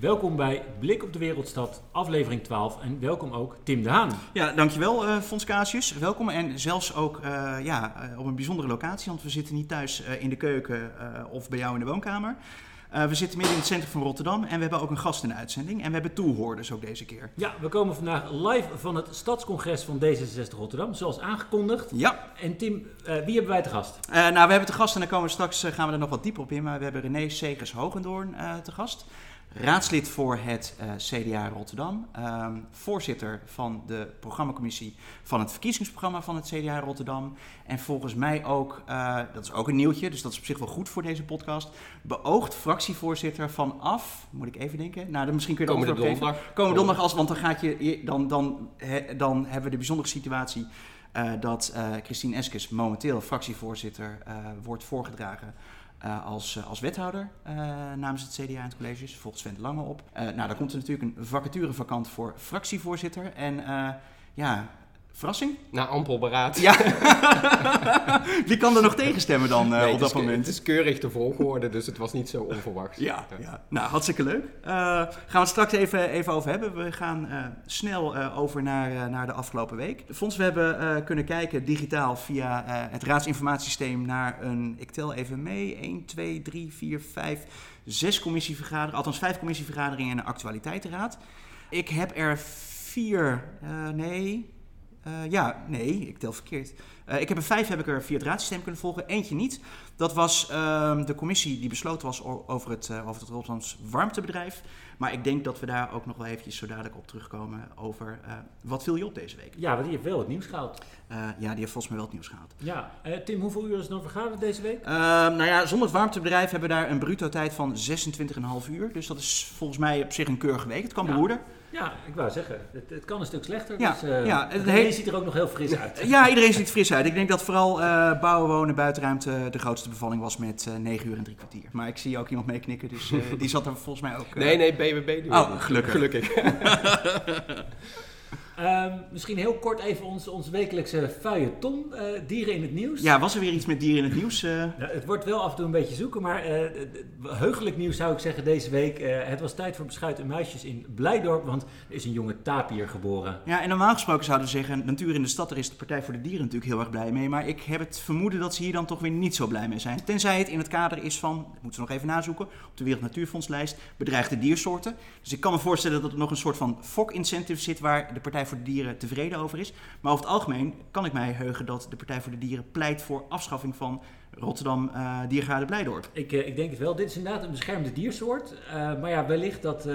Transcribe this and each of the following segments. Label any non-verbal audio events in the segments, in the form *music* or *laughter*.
Welkom bij Blik op de Wereldstad, aflevering 12. En welkom ook Tim de Haan. Ja, dankjewel uh, Fons Casius. Welkom en zelfs ook uh, ja, op een bijzondere locatie, want we zitten niet thuis uh, in de keuken of bij jou in de woonkamer. We zitten midden in het centrum van Rotterdam en we hebben ook een gast in de uitzending. En we hebben toehoorders ook deze keer. Ja, we komen vandaag live van het stadscongres van D66 Rotterdam, zoals aangekondigd. Ja. En Tim, wie hebben wij te gast? Nou, we hebben te gast en dan komen we straks gaan we er nog wat dieper op in. Maar we hebben René Segers Hogendoorn te gast raadslid voor het uh, CDA Rotterdam, um, voorzitter van de programmacommissie van het verkiezingsprogramma van het CDA Rotterdam. En volgens mij ook, uh, dat is ook een nieuwtje, dus dat is op zich wel goed voor deze podcast, beoogd fractievoorzitter vanaf, moet ik even denken, nou dan misschien kun je Komende donderdag. Komende donderdag, als, want dan, gaat je, dan, dan, he, dan hebben we de bijzondere situatie uh, dat Christine Eskes momenteel fractievoorzitter wordt voorgedragen uh, als, uh, als wethouder uh, namens het CDA in het college. Dus volgt Sven Lange op. nou, daar komt er natuurlijk een vacature vakant voor fractievoorzitter. En ja, verrassing? Na ampel beraad. Ja. *laughs* Wie kan er nog tegenstemmen dan nee, op dat moment? Het is keurig de volgorde, dus het was niet zo onverwachts. Ja, ja. nou hartstikke leuk. Uh, gaan we het straks even, even over hebben. We gaan uh, snel over naar, naar de afgelopen week. Fonds, we hebben kunnen kijken digitaal via het raadsinformatiesysteem naar een, ik tel even mee, 1, 2, 3, 4, 5, 6 commissievergaderingen, althans 5 commissievergaderingen en een actualiteitenraad. Ik heb er vier, nee, uh, ja, nee, ik tel verkeerd. Uh, ik heb er vijf heb ik er via het raadsysteem kunnen volgen, eentje niet. Dat was uh, de commissie die besloten was over het, uh, over het Rotterdams warmtebedrijf. Maar ik denk dat we daar ook nog wel eventjes zo dadelijk op terugkomen over wat viel je op deze week. Ja, want die heeft wel het nieuws gehaald. ja, die heeft volgens mij wel het nieuws gehaald. Ja, Tim, hoeveel uur is het dan vergaderd deze week? Ehm, nou ja, zonder het warmtebedrijf hebben we daar een bruto tijd van 26,5 uur. Dus dat is volgens mij op zich een keurige week. Het kan ja. Ja, ik wou zeggen, het, het, kan een stuk slechter. Ja, dus, uh, ja, iedereen ziet er ook nog heel fris uit. *laughs* Ja, iedereen ziet er fris uit. Ik denk dat vooral uh, bouwen, wonen, buitenruimte de grootste bevalling was met uh, 9 uur en drie kwartier. Maar ik zie ook iemand meeknikken, dus die zat er volgens mij ook... *laughs* nee, nee, BBB. Oh, gelukkig. Gelukkig. *laughs* Um, misschien heel kort even ons, ons wekelijkse feuilleton, uh, dieren in het nieuws. Ja, was er weer iets met dieren in het nieuws? Uh... Ja, het wordt wel af en toe een beetje zoeken, maar uh, heugelijk nieuws zou ik zeggen deze week. het was tijd voor beschuit en muisjes in Blijdorp, want er is een jonge tapier geboren. Ja, en normaal gesproken zouden we zeggen, natuur in de stad, daar is de Partij voor de Dieren natuurlijk heel erg blij mee. Maar ik heb het vermoeden dat ze hier dan toch weer niet zo blij mee zijn. Tenzij het in het kader is van, dat moeten we nog even nazoeken, op de Wereld Natuurfondslijst, bedreigde diersoorten. Dus ik kan me voorstellen dat er nog een soort van fok-incentive zit waar de Partij voor de Dieren tevreden over is. Maar over het algemeen kan ik mij heugen dat de Partij voor de Dieren pleit voor afschaffing van Rotterdam uh, Diergaarde Blijdorp. Ik, uh, ik denk het wel. Dit is inderdaad een beschermde diersoort. Uh, maar ja, wellicht dat,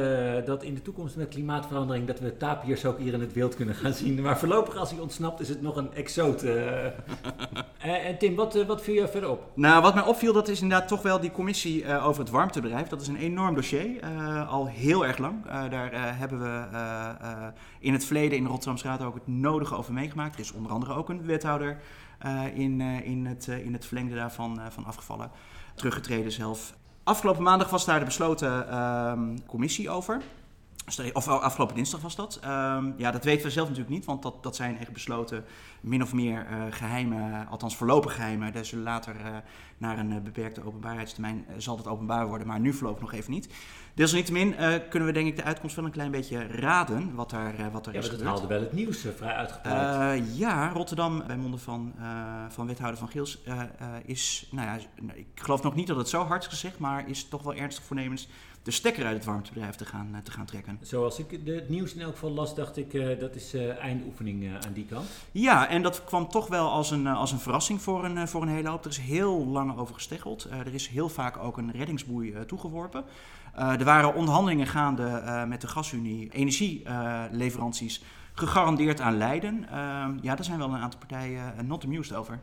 dat in de toekomst met klimaatverandering dat we tapiers ook hier in het wild kunnen gaan zien. Maar voorlopig als hij ontsnapt is het nog een exoot. *laughs* en Tim, wat, wat viel je verder op? Nou, wat mij opviel dat is inderdaad toch wel die commissie over het warmtebedrijf. Dat is een enorm dossier, al heel erg lang. daar hebben we in het verleden in de Rotterdamse Raad ook het nodige over meegemaakt. Er is onder andere ook een wethouder in, uh, in, het, uh, in het verlengde daarvan van afgevallen. Teruggetreden zelf. Afgelopen maandag was daar de besloten ehm, commissie over. Of afgelopen dinsdag was dat. Um, ja, dat weten we zelf natuurlijk niet, want dat, dat zijn echt besloten, min of meer uh, geheime, althans voorlopig geheime. Daar zullen later uh, naar een uh, beperkte openbaarheidstermijn zal dat openbaar worden, maar nu voorlopig nog even niet. Desalniettemin kunnen we denk ik de uitkomst wel een klein beetje raden wat daar, wat er ja, is dat gebeurd. haalde wel het nieuws vrij uitgebreid. ja, Rotterdam, bij monden van, van wethouder Van Geels, is, nou ja, ik geloof nog niet dat het zo hard is gezegd, maar is toch wel ernstig voornemens de stekker uit het warmtebedrijf te gaan, te gaan trekken. Zoals ik de, het nieuws in elk geval las, dacht ik uh, dat is uh, eindoefening uh, aan die kant. Ja, en dat kwam toch wel als een, als een verrassing voor een, voor een hele hoop. Er is heel lang over gesteggeld. er is heel vaak ook een reddingsboei toegeworpen. er waren onderhandelingen gaande met de gasunie, energieleveranties, gegarandeerd aan Leiden. ja, daar zijn wel een aantal partijen not amused over.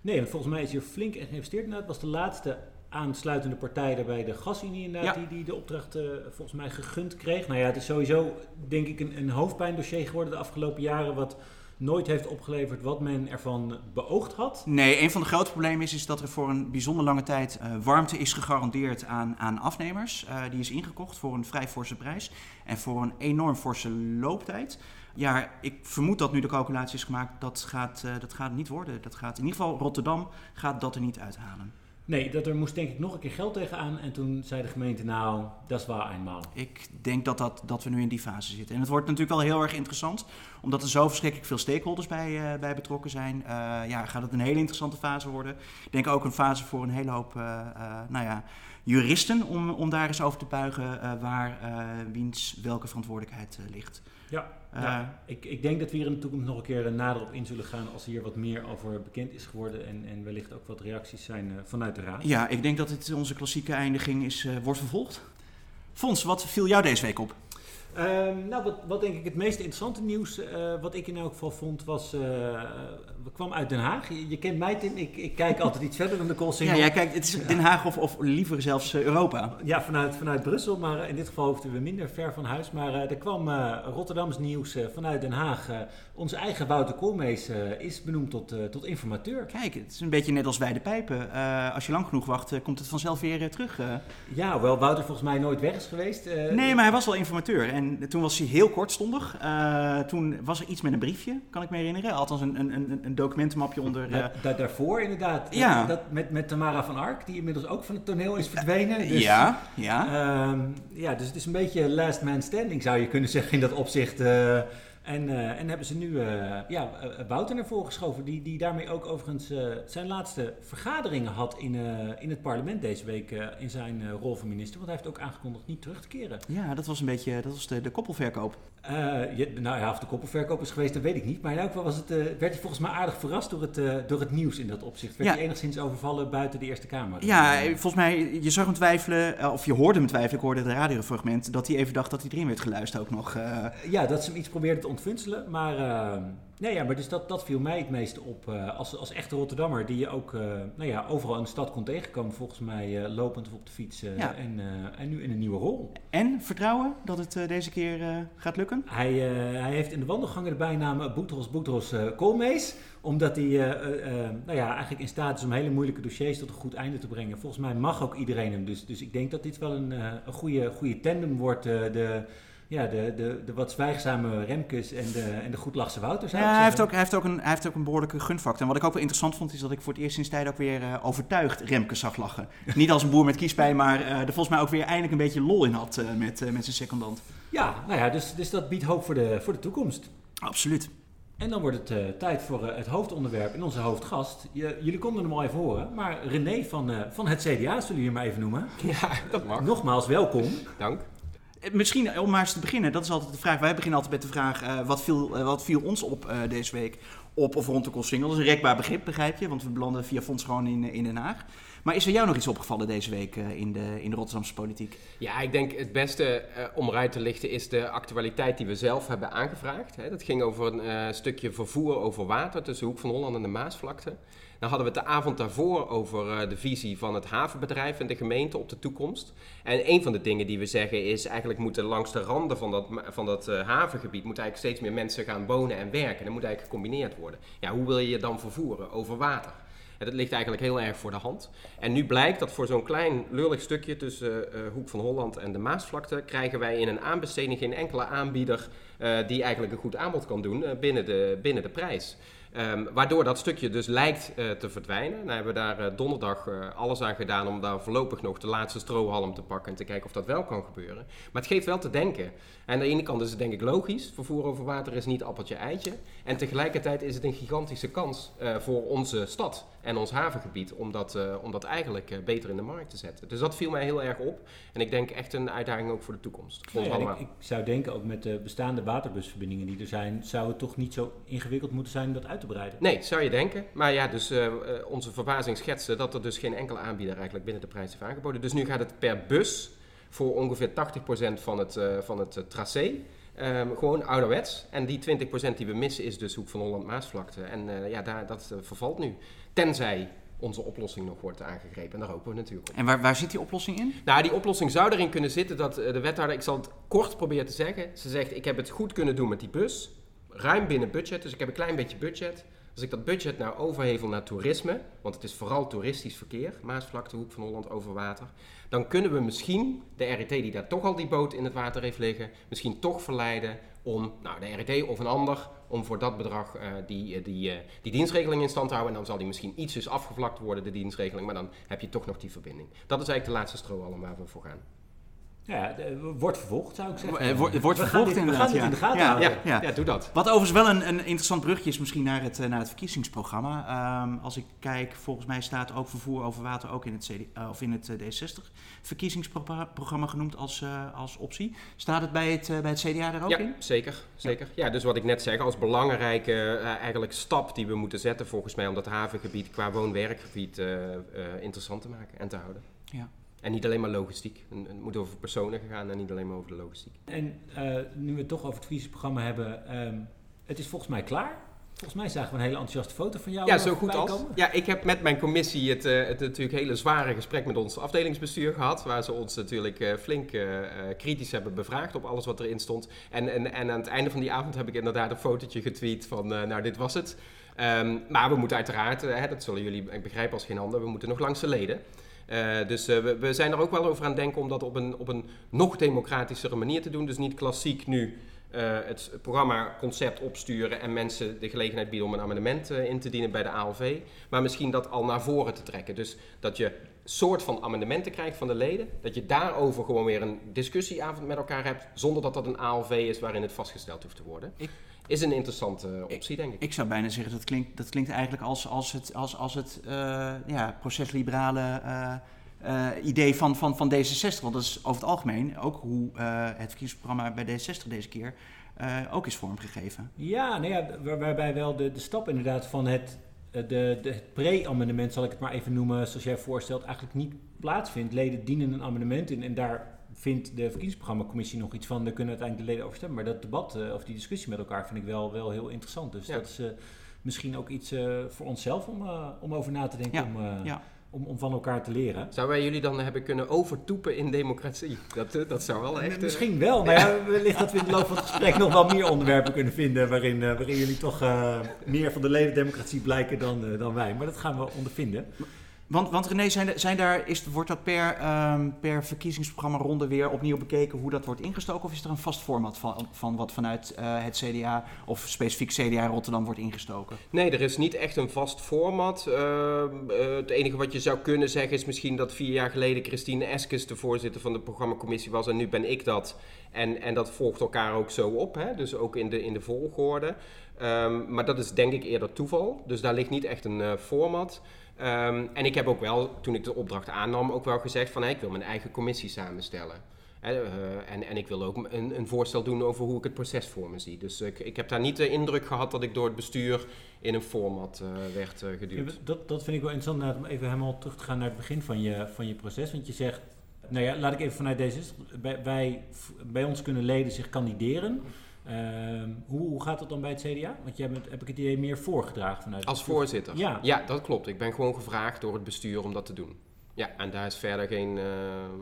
Nee, want volgens mij is hier flink in geïnvesteerd. Nou, het was de laatste aansluitende partij daarbij de gasunie inderdaad, ja. die, die de opdracht uh, volgens mij gegund kreeg. Nou ja, het is sowieso denk ik een, een hoofdpijndossier geworden de afgelopen jaren, wat nooit heeft opgeleverd wat men ervan beoogd had. Nee, een van de grote problemen is, is dat er voor een bijzonder lange tijd uh, warmte is gegarandeerd aan, aan afnemers. Uh, die is ingekocht voor een vrij forse prijs en voor een enorm forse looptijd. Ja, ik vermoed dat nu de calculatie is gemaakt, dat gaat, dat gaat niet worden. Dat gaat, in ieder geval Rotterdam gaat dat er niet uithalen. Nee, dat er moest denk ik nog een keer geld tegenaan. En toen zei de gemeente, nou, dat is waar eenmaal. Ik denk dat, dat, dat we nu in die fase zitten. En het wordt natuurlijk wel heel erg interessant, omdat er zo verschrikkelijk veel stakeholders bij, uh, bij betrokken zijn. Uh, ja, gaat het een hele interessante fase worden. Ik denk ook een fase voor een hele hoop uh, nou ja, juristen om, om daar eens over te buigen waar wiens welke verantwoordelijkheid ligt. Ja, ja, ik, ik denk dat we hier in de toekomst nog een keer nader op in zullen gaan als hier wat meer over bekend is geworden en, en wellicht ook wat reacties zijn vanuit de raad. Ja, ik denk dat het onze klassieke eindiging is, wordt vervolgd. Fons, wat viel jou deze week op? Um, nou, wat, wat, denk ik het meest interessante nieuws, uh, wat ik in elk geval vond, was. Uh, we kwamen uit Den Haag. Je, je, kent mij, Tim. Ik, ik kijk altijd iets verder dan de Koolsingel. Ja, jij kijkt, het is Den Haag of, of liever zelfs uh, Europa. Ja, vanuit, vanuit Brussel. Maar in dit geval hoefden we minder ver van huis. Maar er kwam Rotterdams nieuws vanuit Den Haag. onze eigen Wouter Koolmees is benoemd tot, tot informateur. Kijk, het is een beetje net als wij de pijpen. als je lang genoeg wacht, komt het vanzelf weer terug. Ja, hoewel Wouter volgens mij nooit weg is geweest. nee, maar hij was wel informateur. En en toen was hij heel kortstondig. Uh, toen was er iets met een briefje, kan ik me herinneren. Althans een, een, een documentenmapje onder... Da daarvoor inderdaad. Ja. Dat, met, met Tamara van Ark, die inmiddels ook van het toneel is verdwenen. Dus, ja, ja. Uh, ja, dus het is een beetje last man standing zou je kunnen zeggen in dat opzicht. En, uh, en hebben ze nu uh, ja, Wouter naar voren geschoven, die, die daarmee ook overigens zijn laatste vergaderingen had in, in het parlement deze week in zijn rol van minister. Want hij heeft ook aangekondigd niet terug te keren. Ja, dat was een beetje dat was de, de koppelverkoop. Je, nou ja, of de koppelverkoop is geweest, dat weet ik niet. Maar in elk geval was het, werd hij volgens mij aardig verrast door het, door het nieuws in dat opzicht. Werd ja. hij enigszins overvallen buiten de Eerste Kamer. Ja, volgens mij, je zag hem twijfelen, of je hoorde hem twijfelen, ik hoorde het radiofragment, dat hij even dacht dat hij erin werd geluisterd ook nog. Ja, dat ze hem iets probeerde te ontfunselen. Maar, uh, nee, ja, maar dus dat, dat viel mij het meeste op. Uh, als, als echte Rotterdammer, die je ook uh, nou ja, overal in de stad kon tegenkomen, volgens mij lopend of op de fiets. Ja. en, en nu in een nieuwe rol. En vertrouwen dat het deze keer gaat lukken? Hij, hij heeft in de wandelgangen de bijnaam Boetros Boetros Koolmees. Omdat hij nou ja, eigenlijk in staat is om hele moeilijke dossiers tot een goed einde te brengen. Volgens mij mag ook iedereen hem. Dus, dus ik denk dat dit wel een, een goede, goede tandem wordt. de ja, de, de, de wat zwijgzame Remkes en de, en de goedlachse Wouters. Ja, hij heeft, ook, hij, heeft ook een, hij heeft ook een behoorlijke gunfactor. En wat ik ook wel interessant vond, is dat ik voor het eerst sinds tijd ook weer uh, overtuigd Remkes zag lachen. *laughs* Niet als een boer met kiespijn, maar uh, er volgens mij ook weer eindelijk een beetje lol in had uh, met, met zijn secondant. Ja, nou ja, dus, dus dat biedt hoop voor de, voor de toekomst. Absoluut. En dan wordt het tijd voor het hoofdonderwerp en onze hoofdgast. Je, jullie konden hem al even horen, maar René van, van het CDA zullen jullie maar even noemen. Ja, dat mag. Nogmaals, welkom. Dank. Eh, misschien om maar eens te beginnen, dat is altijd de vraag. Wij beginnen altijd met de vraag: uh, wat, viel, wat viel ons op deze week op of rond de Koolsingel? Dat is een rekbaar begrip, begrijp je, want we belanden via Fonds gewoon in, in Den Haag. Maar is er jou nog iets opgevallen deze week in, de, in de Rotterdamse politiek? Ja, ik denk het beste om eruit te lichten is de actualiteit die we zelf hebben aangevraagd. Hè. Dat ging over een stukje vervoer over water tussen Hoek van Holland en de Maasvlakte. Dan hadden we het de avond daarvoor over uh, de visie van het havenbedrijf en de gemeente op de toekomst. En een van de dingen die we zeggen is eigenlijk moeten langs de randen van dat, van dat uh, havengebied moet eigenlijk steeds meer mensen gaan wonen en werken. Dat moet eigenlijk gecombineerd worden. Ja, hoe wil je je dan vervoeren? Over water. En dat ligt eigenlijk heel erg voor de hand. En nu blijkt dat voor zo'n klein lullig stukje tussen uh, Hoek van Holland en de Maasvlakte krijgen wij in een aanbesteding geen enkele aanbieder die eigenlijk een goed aanbod kan doen binnen, de, binnen de prijs. Um, waardoor dat stukje dus lijkt uh, te verdwijnen. Nou hebben we daar uh, donderdag uh, alles aan gedaan om daar voorlopig nog de laatste strohalm te pakken en te kijken of dat wel kan gebeuren. Maar het geeft wel te denken. En aan de ene kant is het denk ik logisch, vervoer over water is niet appeltje-eitje. En tegelijkertijd is het een gigantische kans voor onze stad en ons havengebied om dat, om dat eigenlijk beter in de markt te zetten. Dus dat viel mij heel erg op. En ik denk echt een uitdaging ook voor de toekomst. Ja, ja, ik, ik, zou denken ook met de bestaande waterbusverbindingen die er zijn, zou het toch niet zo ingewikkeld moeten zijn dat uit te breiden. Nee, zou je denken. Maar ja, dus uh, onze verbazing schetste dat er dus geen enkele aanbieder eigenlijk binnen de prijs heeft aangeboden. Dus nu gaat het per bus voor ongeveer 80% van het, uh, van het tracé. Um, gewoon ouderwets. En die 20% die we missen is dus Hoek van Holland-Maasvlakte. En ja, daar, dat vervalt nu. Tenzij onze oplossing nog wordt aangegrepen. En daar hopen we natuurlijk op. En waar, waar zit die oplossing in? Nou, die oplossing zou erin kunnen zitten dat de wethouder, ik zal het kort proberen te zeggen. Ze zegt, ik heb het goed kunnen doen met die bus ruim binnen budget, dus ik heb een klein beetje budget. Als ik dat budget nou overhevel naar toerisme, want het is vooral toeristisch verkeer, Maasvlakte, Hoek van Holland, over water, dan kunnen we misschien de RET die daar toch al die boot in het water heeft liggen, misschien toch verleiden om nou, de RET of een ander, om voor dat bedrag uh, die, die, uh, die dienstregeling in stand te houden. En dan zal die misschien iets dus afgevlakt worden, de dienstregeling, maar dan heb je toch nog die verbinding. Dat is eigenlijk de laatste strohalm waar we voor gaan. Ja, wordt vervolgd zou ik zeggen. Uh, wordt, wordt vervolgd dit, inderdaad. We gaan ja. in de gaten ja, houden. ja, ja, doe dat. Wat overigens wel een, een interessant brugje is misschien naar het, naar het verkiezingsprogramma. Um, als ik kijk, volgens mij staat ook vervoer over water ook in het, CD, uh, of in het D60 verkiezingsprogramma genoemd als, uh, als optie. Staat het bij het, bij het CDA daar ook ja, in? Zeker, zeker. Ja. ja, dus wat ik net zeg, als belangrijke eigenlijk stap die we moeten zetten volgens mij om dat havengebied qua woon-werkgebied interessant te maken en te houden. Ja. En niet alleen maar logistiek. Het moet over personen gaan en niet alleen maar over de logistiek. En uh, nu we het toch over het verkiezingsprogramma hebben, um, het is volgens mij klaar. Volgens mij zagen we een hele enthousiaste foto van jou. Ja, zo goed als. Komen. Ja, ik heb met mijn commissie het, uh, het natuurlijk hele zware gesprek met ons afdelingsbestuur gehad. Waar ze ons natuurlijk uh, flink uh, kritisch hebben bevraagd op alles wat erin stond. En, en, en aan het einde van die avond heb ik inderdaad een fotootje getweet van, nou dit was het. Um, maar we moeten uiteraard, hè, dat zullen jullie ik begrijpen als geen ander, we moeten nog langs de leden. Uh, dus uh, we, zijn er ook wel over aan het denken om dat op een, op een nog democratischere manier te doen. Dus niet klassiek nu uh, het programma-concept opsturen en mensen de gelegenheid bieden om een amendement in te dienen bij de ALV. Maar misschien dat al naar voren te trekken. Dus dat je soort van amendementen krijgt van de leden. Dat je daarover gewoon weer een discussieavond met elkaar hebt. Zonder dat dat een ALV is waarin het vastgesteld hoeft te worden. Is een interessante optie, ik, denk ik. Ik zou bijna zeggen, dat klinkt, dat klinkt eigenlijk als, als het, als, als het uh, ja, procesliberale uh, uh, idee van, van, van D66. Want dat is over het algemeen ook hoe het verkiezingsprogramma bij D66 deze keer ook is vormgegeven. Ja, nou ja waar, waarbij wel de, de stap inderdaad van het, de, de, het pre-amendement, zal ik het maar even noemen, zoals jij voorstelt, eigenlijk niet plaatsvindt. Leden dienen een amendement in en daar vindt de verkiezingsprogrammacommissie nog iets van, daar kunnen uiteindelijk de leden over stemmen. Maar dat debat uh, of die discussie met elkaar vind ik wel, wel heel interessant. Dus ja. dat is uh, misschien ook iets uh, voor onszelf om, om over na te denken, ja. om, ja. om, om van elkaar te leren. Zouden wij jullie dan hebben kunnen overtoepen in democratie? Dat, dat zou wel echt... Misschien wel, maar ja, wellicht dat we in de loop van het gesprek nog wel meer onderwerpen kunnen vinden waarin, waarin jullie toch meer van de ledendemocratie blijken dan, dan wij. Maar dat gaan we ondervinden. Want, want René, zijn, zijn daar, is, wordt dat per, um, per verkiezingsprogramma ronde weer opnieuw bekeken hoe dat wordt ingestoken? Of is er een vast format van, van wat vanuit uh, het CDA of specifiek CDA Rotterdam wordt ingestoken? Nee, er is niet echt een vast format. Uh, uh, het enige wat je zou kunnen zeggen is misschien dat vier jaar geleden Christine Eskes de voorzitter van de programmacommissie was en nu ben ik dat. En, en dat volgt elkaar ook zo op, hè? dus ook in de, in de volgorde. Um, maar dat is denk ik eerder toeval, dus daar ligt niet echt een format. Um, en ik heb ook wel, toen ik de opdracht aannam, ook wel gezegd van ik wil mijn eigen commissie samenstellen. Uh, en, en ik wil ook een, een, voorstel doen over hoe ik het proces voor me zie. Dus ik, ik heb daar niet de indruk gehad dat ik door het bestuur in een format uh, werd uh, geduwd. Dat, dat vind ik wel interessant, om even helemaal terug te gaan naar het begin van je, van je proces. Want je zegt, nou ja, laat ik even vanuit deze... Bij ons kunnen leden zich kandideren. Um, hoe, hoe, gaat dat dan bij het CDA? Want jij bent, heb ik het idee, meer voorgedragen vanuit... Als voorzitter? Ja. ja, dat klopt. Ik ben gewoon gevraagd door het bestuur om dat te doen. Ja, en daar is verder geen, uh,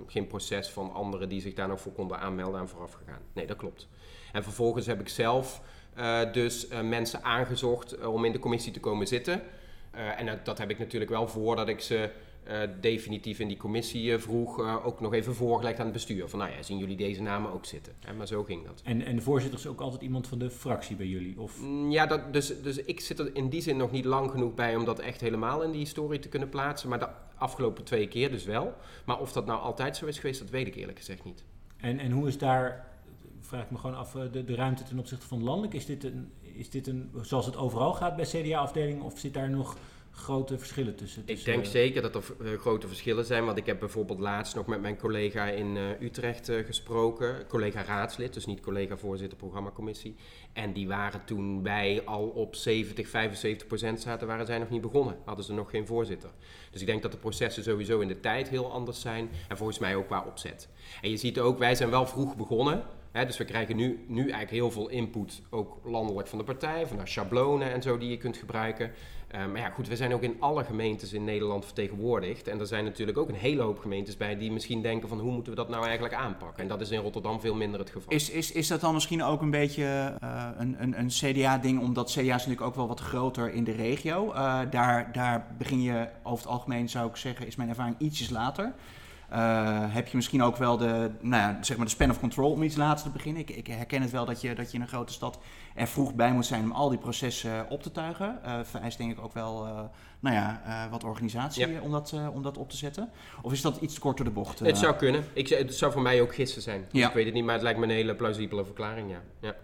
geen proces van anderen die zich daar nog voor konden aanmelden aan vooraf gegaan. Nee, dat klopt. En vervolgens heb ik zelf uh, dus uh, mensen aangezocht om in de commissie te komen zitten. en dat, dat heb ik natuurlijk wel voordat ik ze uh, definitief in die commissie uh, vroeg, uh, ook nog even voorgelegd aan het bestuur. Van nou ja, zien jullie deze namen ook zitten? Maar zo ging dat. En, en de voorzitter is ook altijd iemand van de fractie bij jullie? Of? Mm, ja, dat, dus, dus ik zit er in die zin nog niet lang genoeg bij om dat echt helemaal in die historie te kunnen plaatsen. Maar de afgelopen twee keer dus wel. Maar of dat nou altijd zo is geweest, dat weet ik eerlijk gezegd niet. En, en hoe is daar, vraag ik me gewoon af, de, de ruimte ten opzichte van landelijk? Is dit, een, is dit een, zoals het overal gaat bij CDA-afdelingen of zit daar nog grote verschillen tussen? Ik denk zeker dat er uh, grote verschillen zijn. Want ik heb bijvoorbeeld laatst nog met mijn collega in uh, Utrecht uh, gesproken. Collega raadslid, dus niet collega voorzitter programmacommissie. En die waren toen wij al op 70, 75 procent zaten, waren zij nog niet begonnen. Hadden ze nog geen voorzitter. Dus ik denk dat de processen sowieso in de tijd heel anders zijn. En volgens mij ook qua opzet. En je ziet ook, wij zijn wel vroeg begonnen. Dus we krijgen nu, nu eigenlijk heel veel input, ook landelijk van de partij, van de schablonen en zo die je kunt gebruiken. Uh, maar ja, goed, we zijn ook in alle gemeentes in Nederland vertegenwoordigd. En er zijn natuurlijk ook een hele hoop gemeentes bij die misschien denken van hoe moeten we dat nou eigenlijk aanpakken. En dat is in Rotterdam veel minder het geval. Is, is, is dat dan misschien ook een beetje uh, een, een, een CDA-ding, omdat CDA natuurlijk ook wel wat groter in de regio. Uh, daar, daar begin je over het algemeen, zou ik zeggen, is mijn ervaring ietsjes later. Heb je misschien ook wel de, nou ja, zeg maar de span of control om iets later te beginnen. Ik, ik, herken het wel dat je, dat je in een grote stad er vroeg bij moet zijn om al die processen op te tuigen. Uh, vereist denk ik ook wel nou ja, wat organisatie om, dat, om dat op te zetten. Of is dat iets te kort door de bocht? Het zou kunnen. Ik, het zou voor mij ook gissen zijn. Ik weet het niet, maar het lijkt me een hele plausibele verklaring, ja. ja.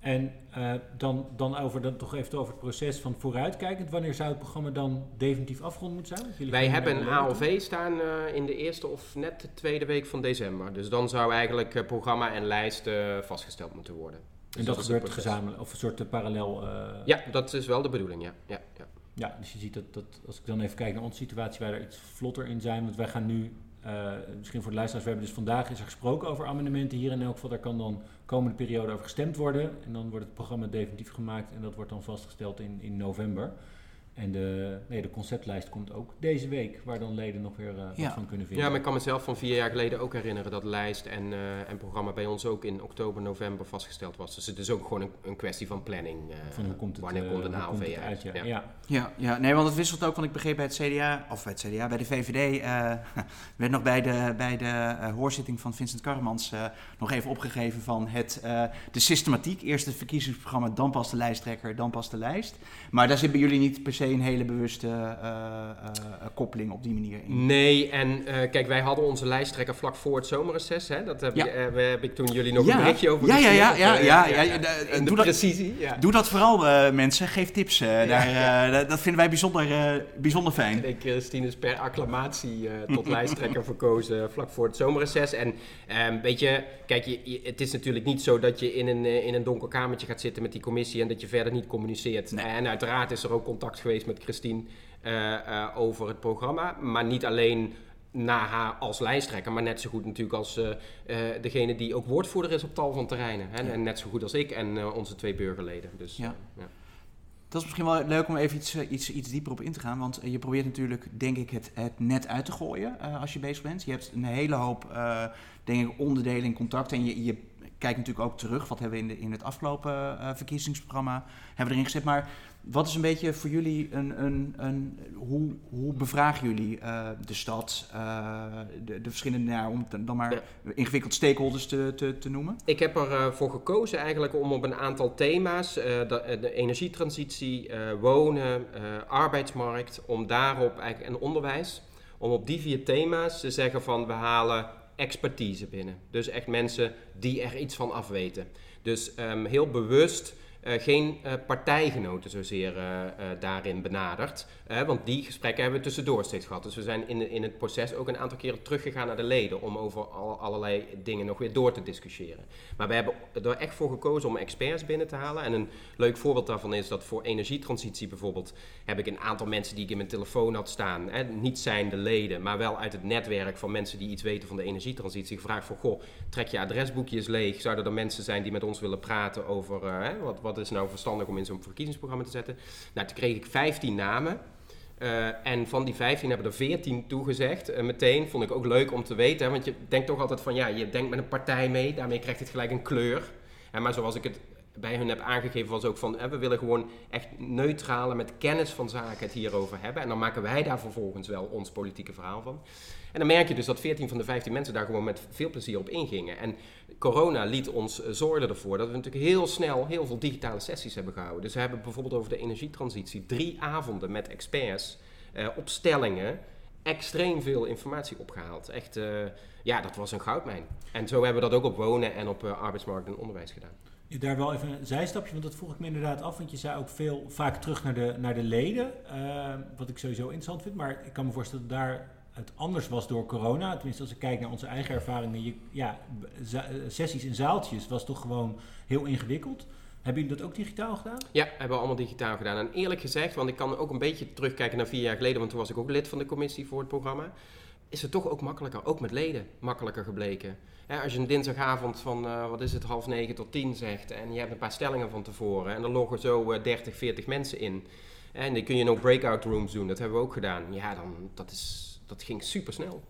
En uh, dan, dan over dan toch even over het proces van vooruitkijkend. Wanneer zou het programma dan definitief afgerond moeten zijn? Wij hebben een ALV staan uh, in de eerste of net de tweede week van december. Dus dan zou eigenlijk uh, programma en lijst vastgesteld moeten worden. Dus en dat, dat gebeurt gezamenlijk, of een soort parallel? Ja, dat is wel de bedoeling, ja. ja, ja. Ja, dus je ziet dat, dat als ik dan even kijk naar onze situatie, wij er iets vlotter in zijn. Want wij gaan nu uh, misschien voor de luisteraars, we hebben dus vandaag is er gesproken over amendementen hier in elk geval. Daar kan dan komende periode over gestemd worden. En dan wordt het programma definitief gemaakt en dat wordt dan vastgesteld in, in november. En de, nee, de conceptlijst komt ook deze week, waar dan leden nog weer uh, wat van kunnen vinden. Ja, maar ik kan mezelf van vier jaar geleden ook herinneren dat lijst en, uh, en programma bij ons ook in oktober, november vastgesteld was. Dus het is ook gewoon een, een kwestie van planning. Uh, van hoe komt het, wanneer komt een ALV uit? Ja. Ja. ja. Ja, nee, want het wisselt ook, want ik begreep bij het CDA, of bij het CDA, bij de VVD, *laughs* werd nog bij de, bij de hoorzitting van Vincent Karremans nog even opgegeven van het, de systematiek. Eerst het verkiezingsprogramma, dan pas de lijsttrekker, dan pas de lijst. Maar daar zitten jullie niet per se een hele bewuste uh, uh, koppeling op die manier in. Nee, en kijk, wij hadden onze lijsttrekker vlak voor het zomerreces. Hè? Dat heb, ja. ik, heb ik toen jullie nog een berichtje over ja, ja, ja, ja, ja, ja, ja, de, doe precisie. Dat, doe dat vooral, mensen. Geef tips. daar, dat vinden wij bijzonder, bijzonder fijn. Ik, Christine is per acclamatie tot lijsttrekker verkozen vlak voor het zomerreces. En um, weet je, kijk, je, het is natuurlijk niet zo dat je in een, in een donker kamertje gaat zitten met die commissie en dat je verder niet communiceert. Nee. En uiteraard is er ook contact geweest met Christine uh, uh, over het programma. Maar niet alleen na haar als lijsttrekker, maar net zo goed natuurlijk als uh, degene die ook woordvoerder is op tal van terreinen. Hè? Ja. En net zo goed als ik en onze twee burgerleden. Dus, ja. ja. Dat is misschien wel leuk om even iets, iets, iets dieper op in te gaan. Want je probeert natuurlijk, denk ik, het, het net uit te gooien als je bezig bent. Je hebt een hele hoop, denk ik, onderdelen in contact. En je, je kijkt natuurlijk ook terug. Wat hebben we in, de, in het afgelopen verkiezingsprogramma hebben we erin gezet. Maar wat is een beetje voor jullie een. een, een hoe, hoe bevragen jullie uh, de stad, uh, de, de, verschillende, nou, om dan maar ja. ingewikkeld stakeholders te, te, te, noemen? Ik heb ervoor uh, gekozen eigenlijk om op een aantal thema's, de, de, energietransitie, wonen, arbeidsmarkt, om daarop eigenlijk en onderwijs, om op die vier thema's te zeggen van we halen expertise binnen. Dus echt mensen die er iets van afweten. Dus um, heel bewust geen uh, partijgenoten zozeer uh, daarin benaderd. want die gesprekken hebben we tussendoor steeds gehad. Dus we zijn in, in het proces ook een aantal keren teruggegaan naar de leden om over al, allerlei dingen nog weer door te discussiëren. Maar we hebben er echt voor gekozen om experts binnen te halen. En een leuk voorbeeld daarvan is dat voor energietransitie bijvoorbeeld heb ik een aantal mensen die ik in mijn telefoon had staan. Hè, niet zijn de leden, maar wel uit het netwerk van mensen die iets weten van de energietransitie gevraagd van goh, trek je adresboekjes leeg. Zouden er mensen zijn die met ons willen praten over hè, wat, wat is nou verstandig om in zo'n verkiezingsprogramma te zetten? Nou, toen kreeg ik 15 namen. Uh, en van die 15 hebben er 14 toegezegd. Uh, meteen vond ik ook leuk om te weten. Want je denkt toch altijd van ja, je denkt met een partij mee. Daarmee krijgt het gelijk een kleur. En maar zoals ik het bij hun heb aangegeven, was ook van we willen gewoon echt neutrale met kennis van zaken het hierover hebben. En dan maken wij daar vervolgens wel ons politieke verhaal van. En dan merk je dus dat 14 van de 15 mensen daar gewoon met veel plezier op ingingen. En corona liet ons uh, zorgen ervoor dat we natuurlijk heel snel heel veel digitale sessies hebben gehouden. Dus we hebben bijvoorbeeld over de energietransitie drie avonden met experts uh, op stellingen extreem veel informatie opgehaald. Echt, uh, ja, dat was een goudmijn. En zo hebben we dat ook op wonen en op arbeidsmarkt en onderwijs gedaan. Daar wel even een zijstapje, want dat vroeg ik me inderdaad af. Want je zei ook veel vaak terug naar de, naar de leden. wat ik sowieso interessant vind. Maar ik kan me voorstellen dat daar het anders was door corona. Tenminste, als ik kijk naar onze eigen ervaringen. Je, ja, sessies in zaaltjes was toch gewoon heel ingewikkeld. Hebben jullie dat ook digitaal gedaan? Ja, hebben we allemaal digitaal gedaan. En eerlijk gezegd, want ik kan ook een beetje terugkijken naar vier jaar geleden, want toen was ik ook lid van de commissie voor het programma. Is het toch ook makkelijker, ook met leden, makkelijker gebleken. als je een dinsdagavond van, uh, wat is het, half negen tot tien zegt en je hebt een paar stellingen van tevoren en er loggen zo uh, 30, 40 mensen in. En dan kun je nog breakout rooms doen, dat hebben we ook gedaan. Ja, dan, dat is dat ging super snel.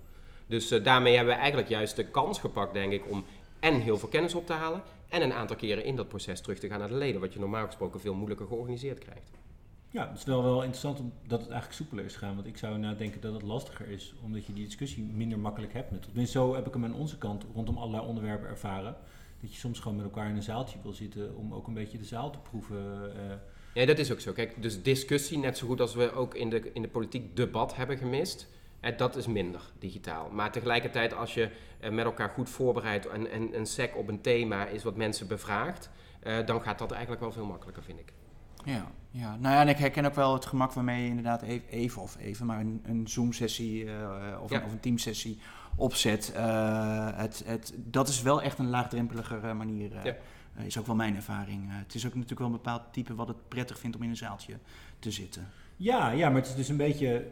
Dus uh, daarmee hebben we eigenlijk juist de kans gepakt, denk ik, om en heel veel kennis op te halen en een aantal keren in dat proces terug te gaan naar de leden, wat je normaal gesproken veel moeilijker georganiseerd krijgt. Ja, het is wel, wel interessant omdat het eigenlijk soepeler is gegaan. Want ik zou nou denken dat het lastiger is, omdat je die discussie minder makkelijk hebt. Met, tenminste, zo heb ik hem aan onze kant rondom allerlei onderwerpen ervaren. Dat je soms gewoon met elkaar in een zaaltje wil zitten om ook een beetje de zaal te proeven. Uh. Ja, dat is ook zo. Kijk, dus discussie, net zo goed als we ook in de, in de politiek debat hebben gemist. En dat is minder digitaal. Maar tegelijkertijd, als je eh, met elkaar goed voorbereidt en, en een sec op een thema is wat mensen bevraagt, uh, dan gaat dat eigenlijk wel veel makkelijker, vind ik. Ja, ja. nou ja, en ik herken ook wel het gemak waarmee je inderdaad e-, even, of even, maar een, een Zoom-sessie uh, of, een, of een Teams-sessie opzet. het, het, dat is wel echt een laagdrempeliger manier. Ja. is ook wel mijn ervaring. het is ook natuurlijk wel een bepaald type wat het prettig vindt om in een zaaltje te zitten. Ja, ja, maar het is dus een beetje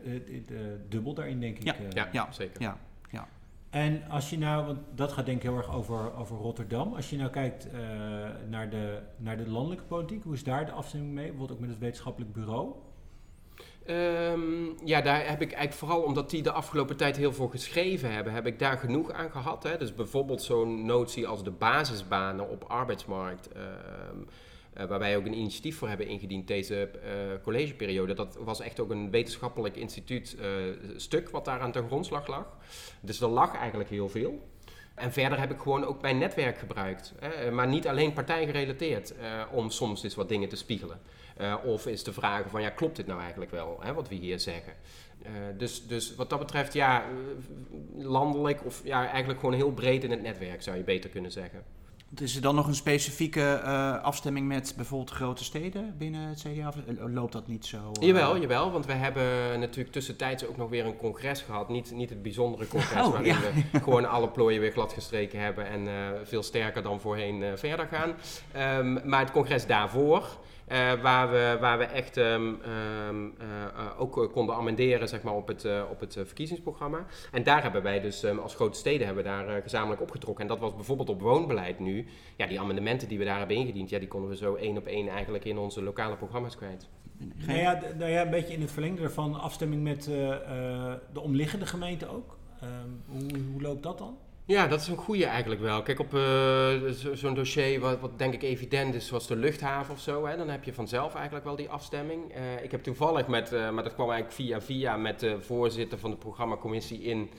dubbel daarin, denk ik. Ja, ja, ja zeker. Ja, ja. En als je nou, want dat gaat denk ik heel erg over, over Rotterdam. Als je nou kijkt uh, naar, de, naar de landelijke politiek, hoe is daar de afstemming mee? Bijvoorbeeld ook met het wetenschappelijk bureau? Um, ja, daar heb ik eigenlijk vooral omdat die de afgelopen tijd heel veel geschreven hebben, heb ik daar genoeg aan gehad. Hè? Dus bijvoorbeeld zo'n notie als de basisbanen op arbeidsmarkt. Uh, waar wij ook een initiatief voor hebben ingediend deze uh, collegeperiode. Dat was echt ook een wetenschappelijk instituut uh, stuk wat daar aan ten grondslag lag. Dus er lag eigenlijk heel veel. En verder heb ik gewoon ook mijn netwerk gebruikt. Hè, maar niet alleen partijgerelateerd, om soms eens wat dingen te spiegelen. of eens te vragen van, ja, klopt dit nou eigenlijk wel, hè, wat we hier zeggen? dus, dus wat dat betreft, ja, landelijk of ja, eigenlijk gewoon heel breed in het netwerk zou je beter kunnen zeggen. Is er dan nog een specifieke uh, afstemming met bijvoorbeeld grote steden binnen het CDA? Of eh, loopt dat niet zo? Uh... Jawel, jawel, want we hebben natuurlijk tussentijds ook nog weer een congres gehad. Niet, niet het bijzondere congres oh, waarin we *laughs* gewoon alle plooien weer gladgestreken hebben en uh, veel sterker dan voorheen verder gaan. Um, maar het congres daarvoor, uh, waar, we, waar we echt um, um, uh, ook konden amenderen zeg maar, op het, uh, op het verkiezingsprogramma. En daar hebben wij dus um, als grote steden hebben daar gezamenlijk opgetrokken. En dat was bijvoorbeeld op woonbeleid nu. Ja, die amendementen die we daar hebben ingediend, ja, die konden we zo één op één eigenlijk in onze lokale programma's kwijt. Nou ja, nou ja, een beetje in het verlengde ervan afstemming met de omliggende gemeenten ook. hoe, hoe loopt dat dan? Ja, dat is een goede eigenlijk wel. Kijk, op uh, zo'n dossier wat, wat, denk ik evident is, zoals de luchthaven of zo, hè, dan heb je vanzelf eigenlijk wel die afstemming. Uh, ik heb toevallig met, uh, maar dat kwam eigenlijk via via, met de voorzitter van de programmacommissie in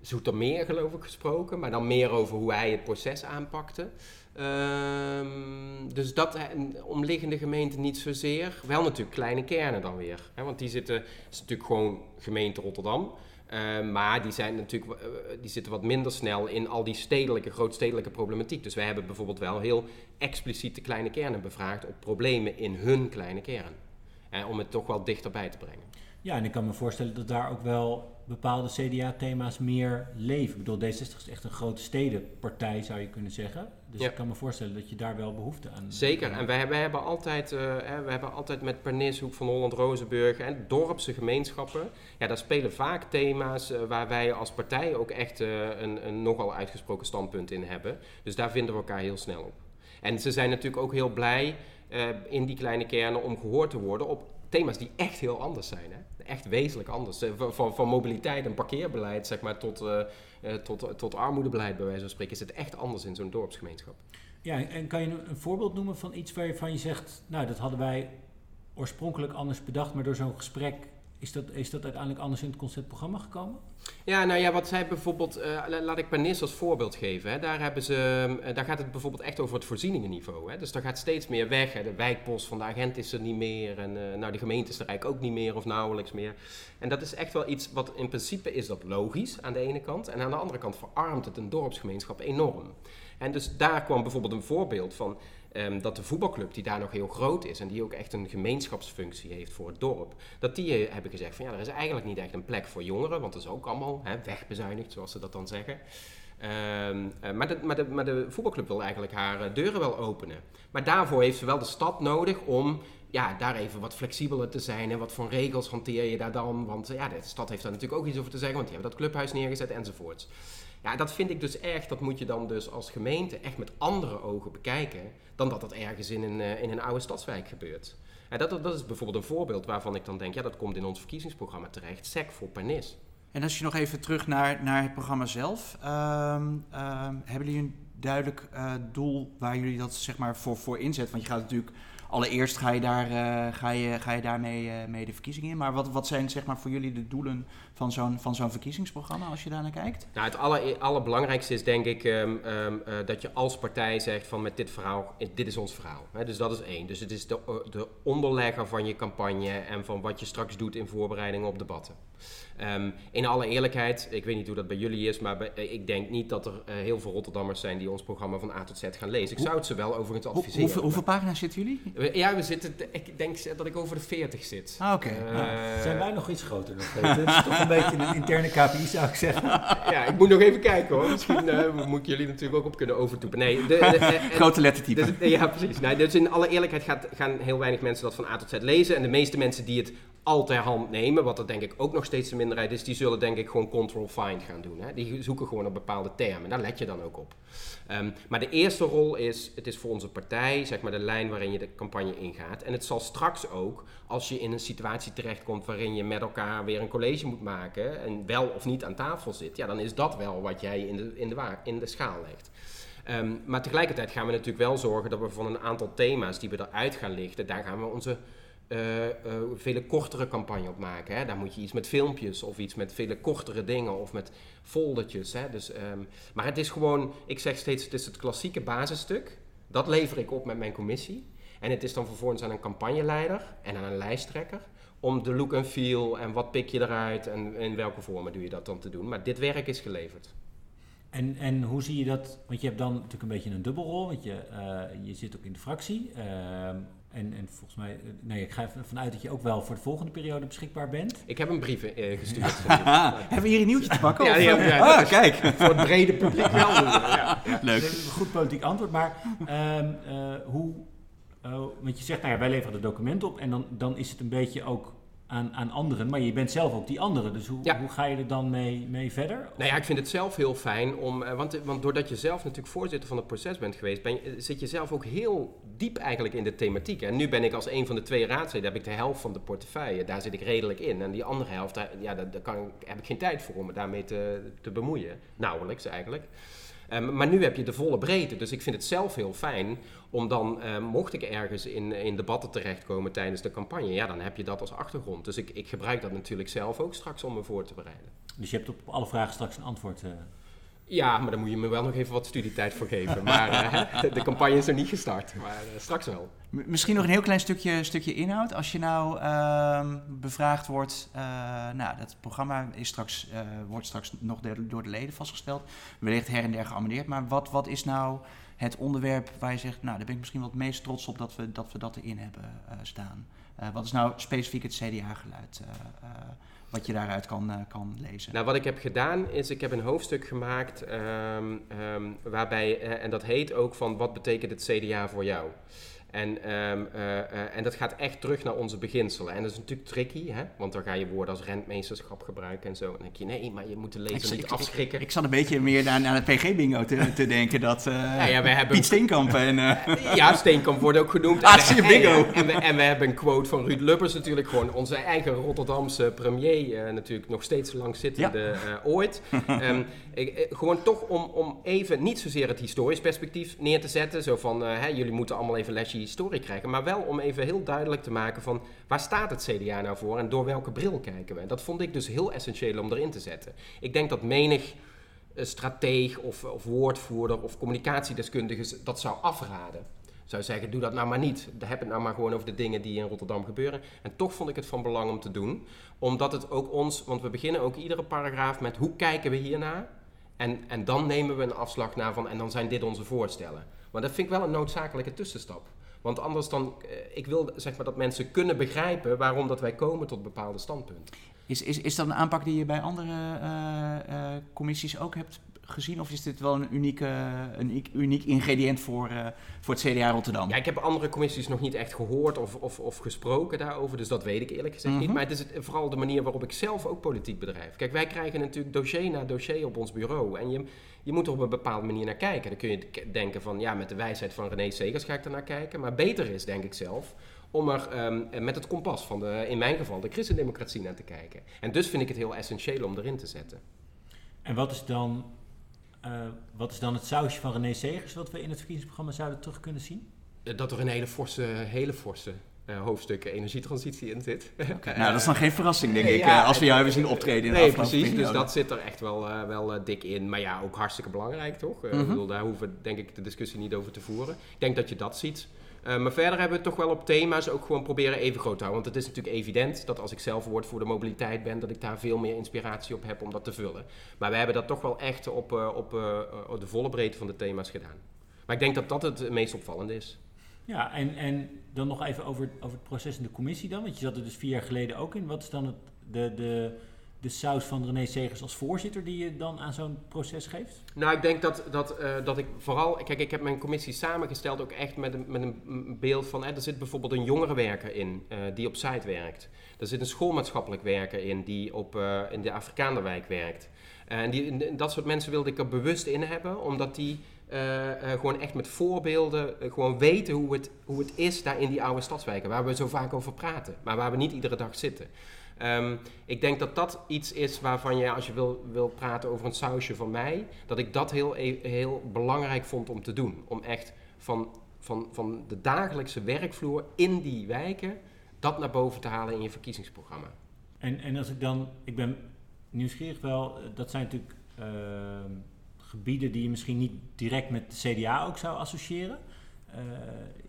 Zoetermeer geloof ik gesproken, maar dan meer over hoe hij het proces aanpakte. Ehm, dus dat omliggende gemeenten niet zozeer. Wel natuurlijk kleine kernen dan weer. Hè, want die zitten, is natuurlijk gewoon gemeente Rotterdam. Uh, maar die, zijn natuurlijk, uh, die zitten wat minder snel in al die stedelijke, grootstedelijke problematiek. Dus wij hebben bijvoorbeeld wel heel expliciet de kleine kernen bevraagd op problemen in hun kleine kern. Om het toch wel dichterbij te brengen. Ja, en ik kan me voorstellen dat daar ook wel bepaalde CDA-thema's meer leven. Ik bedoel, D60 is echt een grote stedenpartij, zou je kunnen zeggen. Dus ik kan me voorstellen dat je daar wel behoefte aan hebt. Zeker, en wij, wij, hebben altijd, uh, we hebben altijd met Pernis, Hoek van Holland, Rozenburg en dorpse gemeenschappen... Ja, daar spelen vaak thema's uh, waar wij als partij ook echt uh, een, een nogal uitgesproken standpunt in hebben. Dus daar vinden we elkaar heel snel op. En ze zijn natuurlijk ook heel blij in die kleine kernen om gehoord te worden op thema's die echt heel anders zijn. Hè? Echt wezenlijk anders. Eh, van, van mobiliteit en parkeerbeleid zeg maar, tot, uh, tot, tot armoedebeleid, bij wijze van spreken, is het echt anders in zo'n dorpsgemeenschap. Ja, en kan je een voorbeeld noemen van iets waarvan je zegt, nou, dat hadden wij oorspronkelijk anders bedacht, maar door zo'n gesprek is dat, is dat uiteindelijk anders in het conceptprogramma gekomen? Ja, nou ja, wat zij bijvoorbeeld, uh, laat ik Pernis als voorbeeld geven. Hè. Daar, hebben ze, uh, daar gaat het bijvoorbeeld echt over het voorzieningenniveau. Hè. Dus daar gaat steeds meer weg. Hè. De wijkpost van de agent is er niet meer. En uh, nou, de gemeente is er eigenlijk ook niet meer of nauwelijks meer. En dat is echt wel iets wat in principe is dat logisch aan de ene kant. En aan de andere kant verarmt het een dorpsgemeenschap enorm. En dus daar kwam bijvoorbeeld een voorbeeld van um, dat de voetbalclub, die daar nog heel groot is en die ook echt een gemeenschapsfunctie heeft voor het dorp, dat die uh, hebben gezegd van ja, er is eigenlijk niet echt een plek voor jongeren, want dat is ook allemaal hè, wegbezuinigd, zoals ze dat dan zeggen. Um, uh, maar, de, de, de, voetbalclub wil eigenlijk haar uh, deuren wel openen. Maar daarvoor heeft ze wel de stad nodig om ja, daar even wat flexibeler te zijn. En wat voor regels hanteer je daar dan? Want ja, de stad heeft daar natuurlijk ook iets over te zeggen, want die hebben dat clubhuis neergezet enzovoorts. Ja, dat vind ik dus erg. Dat moet je dan dus als gemeente echt met andere ogen bekijken dan dat dat ergens in een, uh, in een oude stadswijk gebeurt. En dat, dat is bijvoorbeeld een voorbeeld waarvan ik dan denk, ja, dat komt in ons verkiezingsprogramma terecht. SEC voor Pernis. En als je nog even terug naar, naar het programma zelf, um, um, hebben jullie een duidelijk uh, doel waar jullie dat zeg maar voor, voor inzet? Want je gaat natuurlijk allereerst ga je, daar, ga je, ga je daarmee mee de verkiezingen in. Maar wat, wat zijn zeg maar, voor jullie de doelen van zo'n, van zo'n verkiezingsprogramma als je daar naar kijkt? Nou, het aller, allerbelangrijkste is denk ik ehm, ehm, dat je als partij zegt van met dit verhaal, dit is ons verhaal. Hè? Dus dat is één. Dus het is de, de onderlegger van je campagne en van wat je straks doet in voorbereidingen op debatten. Um, in alle eerlijkheid, ik weet niet hoe dat bij jullie is, maar eh, ik denk niet dat er uh, heel veel Rotterdammers zijn die ons programma van A tot Z gaan lezen. Ik zou het ze wel overigens adviseren. hoeveel, hoeveel, pagina's zitten jullie? Ja, we zitten, ik denk dat ik over de 40 zit. Ah, oké. Okay. Uh, zijn wij nog iets groter nog? Is toch een beetje een interne KPI, zou ik zeggen. *laughs* ja, ik moet nog even kijken hoor. Misschien moet ik jullie natuurlijk ook op kunnen overtoepen. Nee, de, de, Grote lettertype. Dus, ja, precies. Nou, dus in alle eerlijkheid gaat, gaan heel weinig mensen dat van A tot Z lezen. En de meeste mensen die het al ter hand nemen, wat er denk ik ook nog steeds de minderheid is, die zullen denk ik gewoon control find gaan doen. Hè? Die zoeken gewoon op bepaalde termen. Daar let je dan ook op. Um, maar de eerste rol is, het is voor onze partij, zeg maar de lijn waarin je de campagne ingaat. En het zal straks ook, als je in een situatie terechtkomt waarin je met elkaar weer een college moet maken en wel of niet aan tafel zit, ja, dan is dat wel wat jij in de, in de, in de schaal legt. Um, maar tegelijkertijd gaan we natuurlijk wel zorgen dat we van een aantal thema's die we eruit gaan lichten, daar gaan we onze uh, uh, vele kortere campagne op maken. Hè. Daar moet je iets met filmpjes of iets met vele kortere dingen of met foldertjes. Hè. Dus, um, maar het is gewoon, ik zeg steeds, het is het klassieke basisstuk. Dat lever ik op met mijn commissie. En het is dan vervolgens aan een campagneleider en aan een lijsttrekker om de look en feel en wat pik je eruit en in welke vormen doe je dat dan te doen. Maar dit werk is geleverd. En, en hoe zie je dat? Want je hebt dan natuurlijk een beetje een dubbelrol, want je, uh, je zit ook in de fractie. En, en volgens mij, eh, nee, ik ga ervan uit dat je ook wel voor de volgende periode beschikbaar bent. Ik heb een brief uh, gestuurd. *laughs* Hebben we hier een nieuwtje te pakken? Ja, ja, ja, ja ah, kijk. Voor het brede publiek wel. Ja, *laughs* Leuk. Een goed politiek antwoord, maar um, uh, hoe... want je zegt, nou ja, wij leveren de documenten op en dan, dan is het een beetje ook aan, aan anderen, maar je bent zelf ook die andere. Dus hoe, hoe ga je er dan mee, mee verder? Nou ja, ik vind het zelf heel fijn om. Uh, want, want doordat je zelf natuurlijk voorzitter van het proces bent geweest, ben je, zit je zelf ook heel diep eigenlijk in de thematiek. En nu ben ik als een van de twee raadsleden, heb ik de helft van de portefeuille. Daar zit ik redelijk in. En die andere helft, daar, ja, daar, daar kan, heb ik geen tijd voor om me daarmee te, te bemoeien. Nauwelijks eigenlijk. Um, maar nu heb je de volle breedte. Dus ik vind het zelf heel fijn om dan, uh, mocht ik ergens in, in debatten terechtkomen tijdens de campagne, ja, dan heb je dat als achtergrond. Dus ik, ik gebruik dat natuurlijk zelf ook straks om me voor te bereiden. Dus je hebt op alle vragen straks een antwoord? Uh... Ja, maar dan moet je me wel nog even wat studietijd voor geven. Maar uh, de campagne is er niet gestart, maar uh, straks wel. Misschien nog een heel klein stukje, stukje inhoud. Als je nou uh, bevraagd wordt, uh, nou, dat programma is straks, wordt straks nog door de leden vastgesteld. Wellicht her en der geamendeerd. Maar wat, wat is nou het onderwerp waar je zegt, nou, daar ben ik misschien wel het meest trots op dat we dat, we dat erin hebben staan? wat is nou specifiek het CDA-geluid? Wat je daaruit kan, uh, kan lezen? Nou, wat ik heb gedaan is, ik heb een hoofdstuk gemaakt um, um, waarbij, uh, en dat heet ook van wat betekent het CDA voor jou? En, um, uh, uh, en dat gaat echt terug naar onze beginselen. En dat is natuurlijk tricky, hè? want dan ga je woorden als rentmeesterschap gebruiken en zo. En dan denk je, nee, maar je moet de lezer ik, niet ik, afschrikken. Ik, ik, zat een beetje meer naar, naar het PG-bingo te, te denken. Dat uh, ja, ja, we hebben Piet Steenkamp en... *laughs* ja, Steenkamp wordt ook genoemd. Ah, zie je bingo. En we, en we hebben een quote van Ruud Lubbers natuurlijk. Gewoon onze eigen Rotterdamse premier. natuurlijk nog steeds lang zittende ja. ooit. *laughs* um, gewoon toch om, om even, niet zozeer het historisch perspectief neer te zetten. Zo van, hè, jullie moeten allemaal even lesje historie krijgen. Maar wel om even heel duidelijk te maken van waar staat het CDA nou voor en door welke bril kijken we. En dat vond ik dus heel essentieel om erin te zetten. Ik denk dat menig uh, strateeg of, of woordvoerder of communicatiedeskundige dat zou afraden zou zeggen, doe dat nou maar niet. Heb het nou maar gewoon over de dingen die in Rotterdam gebeuren. En toch vond ik het van belang om te doen. Omdat het ook ons, want we beginnen ook iedere paragraaf met hoe kijken we hiernaar. En, en dan nemen we een afslag naar van, en dan zijn dit onze voorstellen. Maar dat vind ik wel een noodzakelijke tussenstap. Want anders dan, eh, ik wil zeg maar dat mensen kunnen begrijpen waarom dat wij komen tot bepaalde standpunten. Is, is, is dat een aanpak die je bij andere uh, uh, commissies ook hebt gezien? Of is dit wel een, unieke, een uniek ingrediënt voor, uh, voor het CDA Rotterdam? Ja, ik heb andere commissies nog niet echt gehoord of, of, of gesproken daarover. Dus dat weet ik eerlijk gezegd mm -hmm. niet. Maar het is vooral de manier waarop ik zelf ook politiek bedrijf. Kijk, wij krijgen natuurlijk dossier na dossier op ons bureau. En je, je moet er op een bepaalde manier naar kijken. Dan kun je denken van, ja, met de wijsheid van René Segers ga ik er naar kijken. Maar beter is, denk ik zelf, om er um, met het kompas van, de, in mijn geval, de christendemocratie naar te kijken. En dus vind ik het heel essentieel om erin te zetten. En wat is dan, uh, wat is dan het sausje van René Segers wat we in het verkiezingsprogramma zouden terug kunnen zien? Dat er een hele forse, hele forse uh, hoofdstukken energietransitie in zit. Okay. *laughs* nou, dat is dan geen verrassing, denk ik, ja, als we jou hebben zien optreden in de Nee, precies. Dus dat zit er echt wel, uh, wel uh, dik in. Maar ja, ook hartstikke belangrijk, toch? Mm -hmm. ik bedoel, daar hoeven we denk ik de discussie niet over te voeren. Ik denk dat je dat ziet. Maar verder hebben we toch wel op thema's ook gewoon proberen even groot te houden. Want het is natuurlijk evident dat als ik zelf woord voor de mobiliteit ben, dat ik daar veel meer inspiratie op heb om dat te vullen. Maar we hebben dat toch wel echt op, op, op de volle breedte van de thema's gedaan. Maar ik denk dat dat het meest opvallende is. Ja, en, en dan nog even over, over het proces in de commissie dan. Want je zat er dus vier jaar geleden ook in. Wat is dan het, de, de, de saus van René Segers als voorzitter die je dan aan zo'n proces geeft? Nou, ik denk dat, dat, uh, dat ik vooral... Kijk, ik heb mijn commissie samengesteld ook echt met een, met een beeld van... er zit bijvoorbeeld een jongerenwerker in uh, die op site werkt. Er zit een schoolmaatschappelijk werker in die op, uh, in de Afrikaanderwijk werkt. en die, dat soort mensen wilde ik er bewust in hebben, omdat die... Gewoon echt met voorbeelden, gewoon weten hoe het, hoe het is daar in die oude stadswijken, waar we zo vaak over praten, maar waar we niet iedere dag zitten. Um, ik denk dat dat iets is waarvan je, als je wil, wil praten over een sausje van mij, dat ik dat heel, heel belangrijk vond om te doen. Om echt van, van, van de dagelijkse werkvloer in die wijken, dat naar boven te halen in je verkiezingsprogramma. En, en als ik dan, ik ben nieuwsgierig wel, dat zijn natuurlijk gebieden die je misschien niet direct met CDA ook zou associëren. Uh,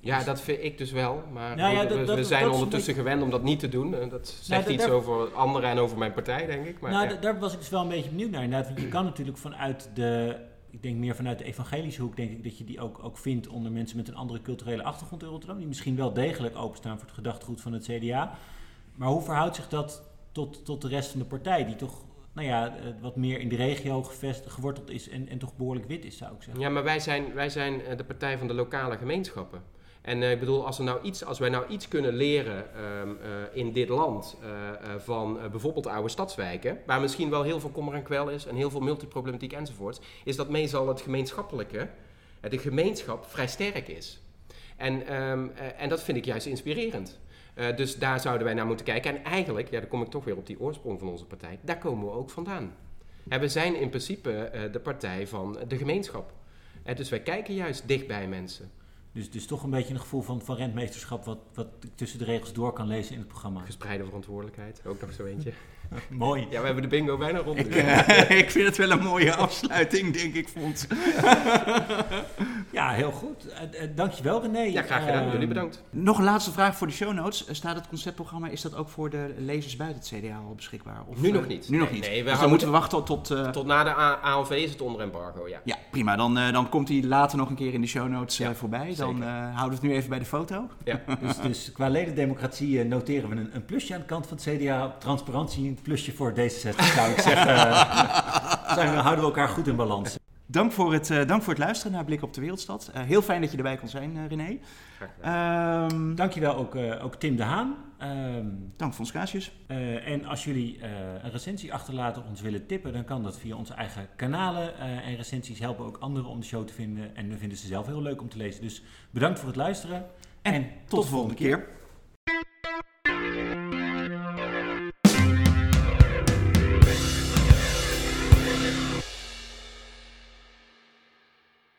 ja, dat vind ik dus wel. Maar nou ja, dat, we, we zijn ondertussen beetje... gewend om dat niet te doen. En dat zegt nou, iets daar... over anderen en over mijn partij, denk ik. Maar, nou, ja. daar was ik dus wel een beetje benieuwd naar. Inderdaad, je kan natuurlijk vanuit de... Ik denk meer vanuit de evangelische hoek, denk ik, dat je die ook, ook vindt onder mensen met een andere culturele achtergrond in Rotterdam. Die misschien wel degelijk openstaan voor het gedachtegoed van het CDA. Maar hoe verhoudt zich dat tot, tot de rest van de partij, die toch nou ja, wat meer in de regio gevestigd, geworteld is en, en toch behoorlijk wit is, zou ik zeggen. Ja, maar wij zijn, wij zijn de partij van de lokale gemeenschappen. En uh, ik bedoel, als, er nou iets, als wij nou iets kunnen leren uh, in dit land van bijvoorbeeld oude stadswijken, waar misschien wel heel veel kommer en kwel is en heel veel multiproblematiek enzovoorts, is dat meestal het gemeenschappelijke, de gemeenschap vrij sterk is. En, um, en dat vind ik juist inspirerend. Uh, dus daar zouden wij naar moeten kijken. En eigenlijk, ja, dan kom ik toch weer op die oorsprong van onze partij, daar komen we ook vandaan. En we zijn in principe uh, de partij van de gemeenschap. Uh, dus wij kijken juist dicht bij mensen. Dus, dus toch een beetje een gevoel van, van rentmeesterschap, wat, wat ik tussen de regels door kan lezen in het programma. Gespreide verantwoordelijkheid, ook nog zo eentje. *laughs* Mooi. Ja, we hebben de bingo bijna rond. Ik, uh, *laughs* ik vind het wel een mooie afsluiting, denk ik, Fons. *laughs* ja, heel goed. Uh, uh, dankjewel, René. Ja, graag gedaan. Jullie bedankt. Nog een laatste vraag voor de show notes. Staat het conceptprogramma, is dat ook voor de lezers buiten het CDA al beschikbaar? Of, nu nog niet. Nu nog niet. Nee, we dus dan moeten we wachten tot... Tot na de ALV is het onder embargo, ja. Ja, prima. Dan, dan komt hij later nog een keer in de show notes ja, voorbij. Dan houden we het nu even bij de foto. Ja. *laughs* dus, dus qua ledendemocratie noteren we een, een, plusje aan de kant van het CDA. Transparantie, een plusje voor deze zou ik zeggen. *laughs* zijn we, houden we elkaar goed in balans. Dank voor het, uh, dank voor het luisteren naar Blik op de Wereldstad. Uh, heel fijn dat je erbij kon zijn, uh, René. Um, Dankjewel ook, ook Tim de Haan. Um, dank Fons Kaasjes. en als jullie een recensie achterlaten of ons willen tippen, dan kan dat via onze eigen kanalen. en recensies helpen ook anderen om de show te vinden. En we vinden ze zelf heel leuk om te lezen. Dus bedankt voor het luisteren. En, en tot, tot de volgende keer. keer.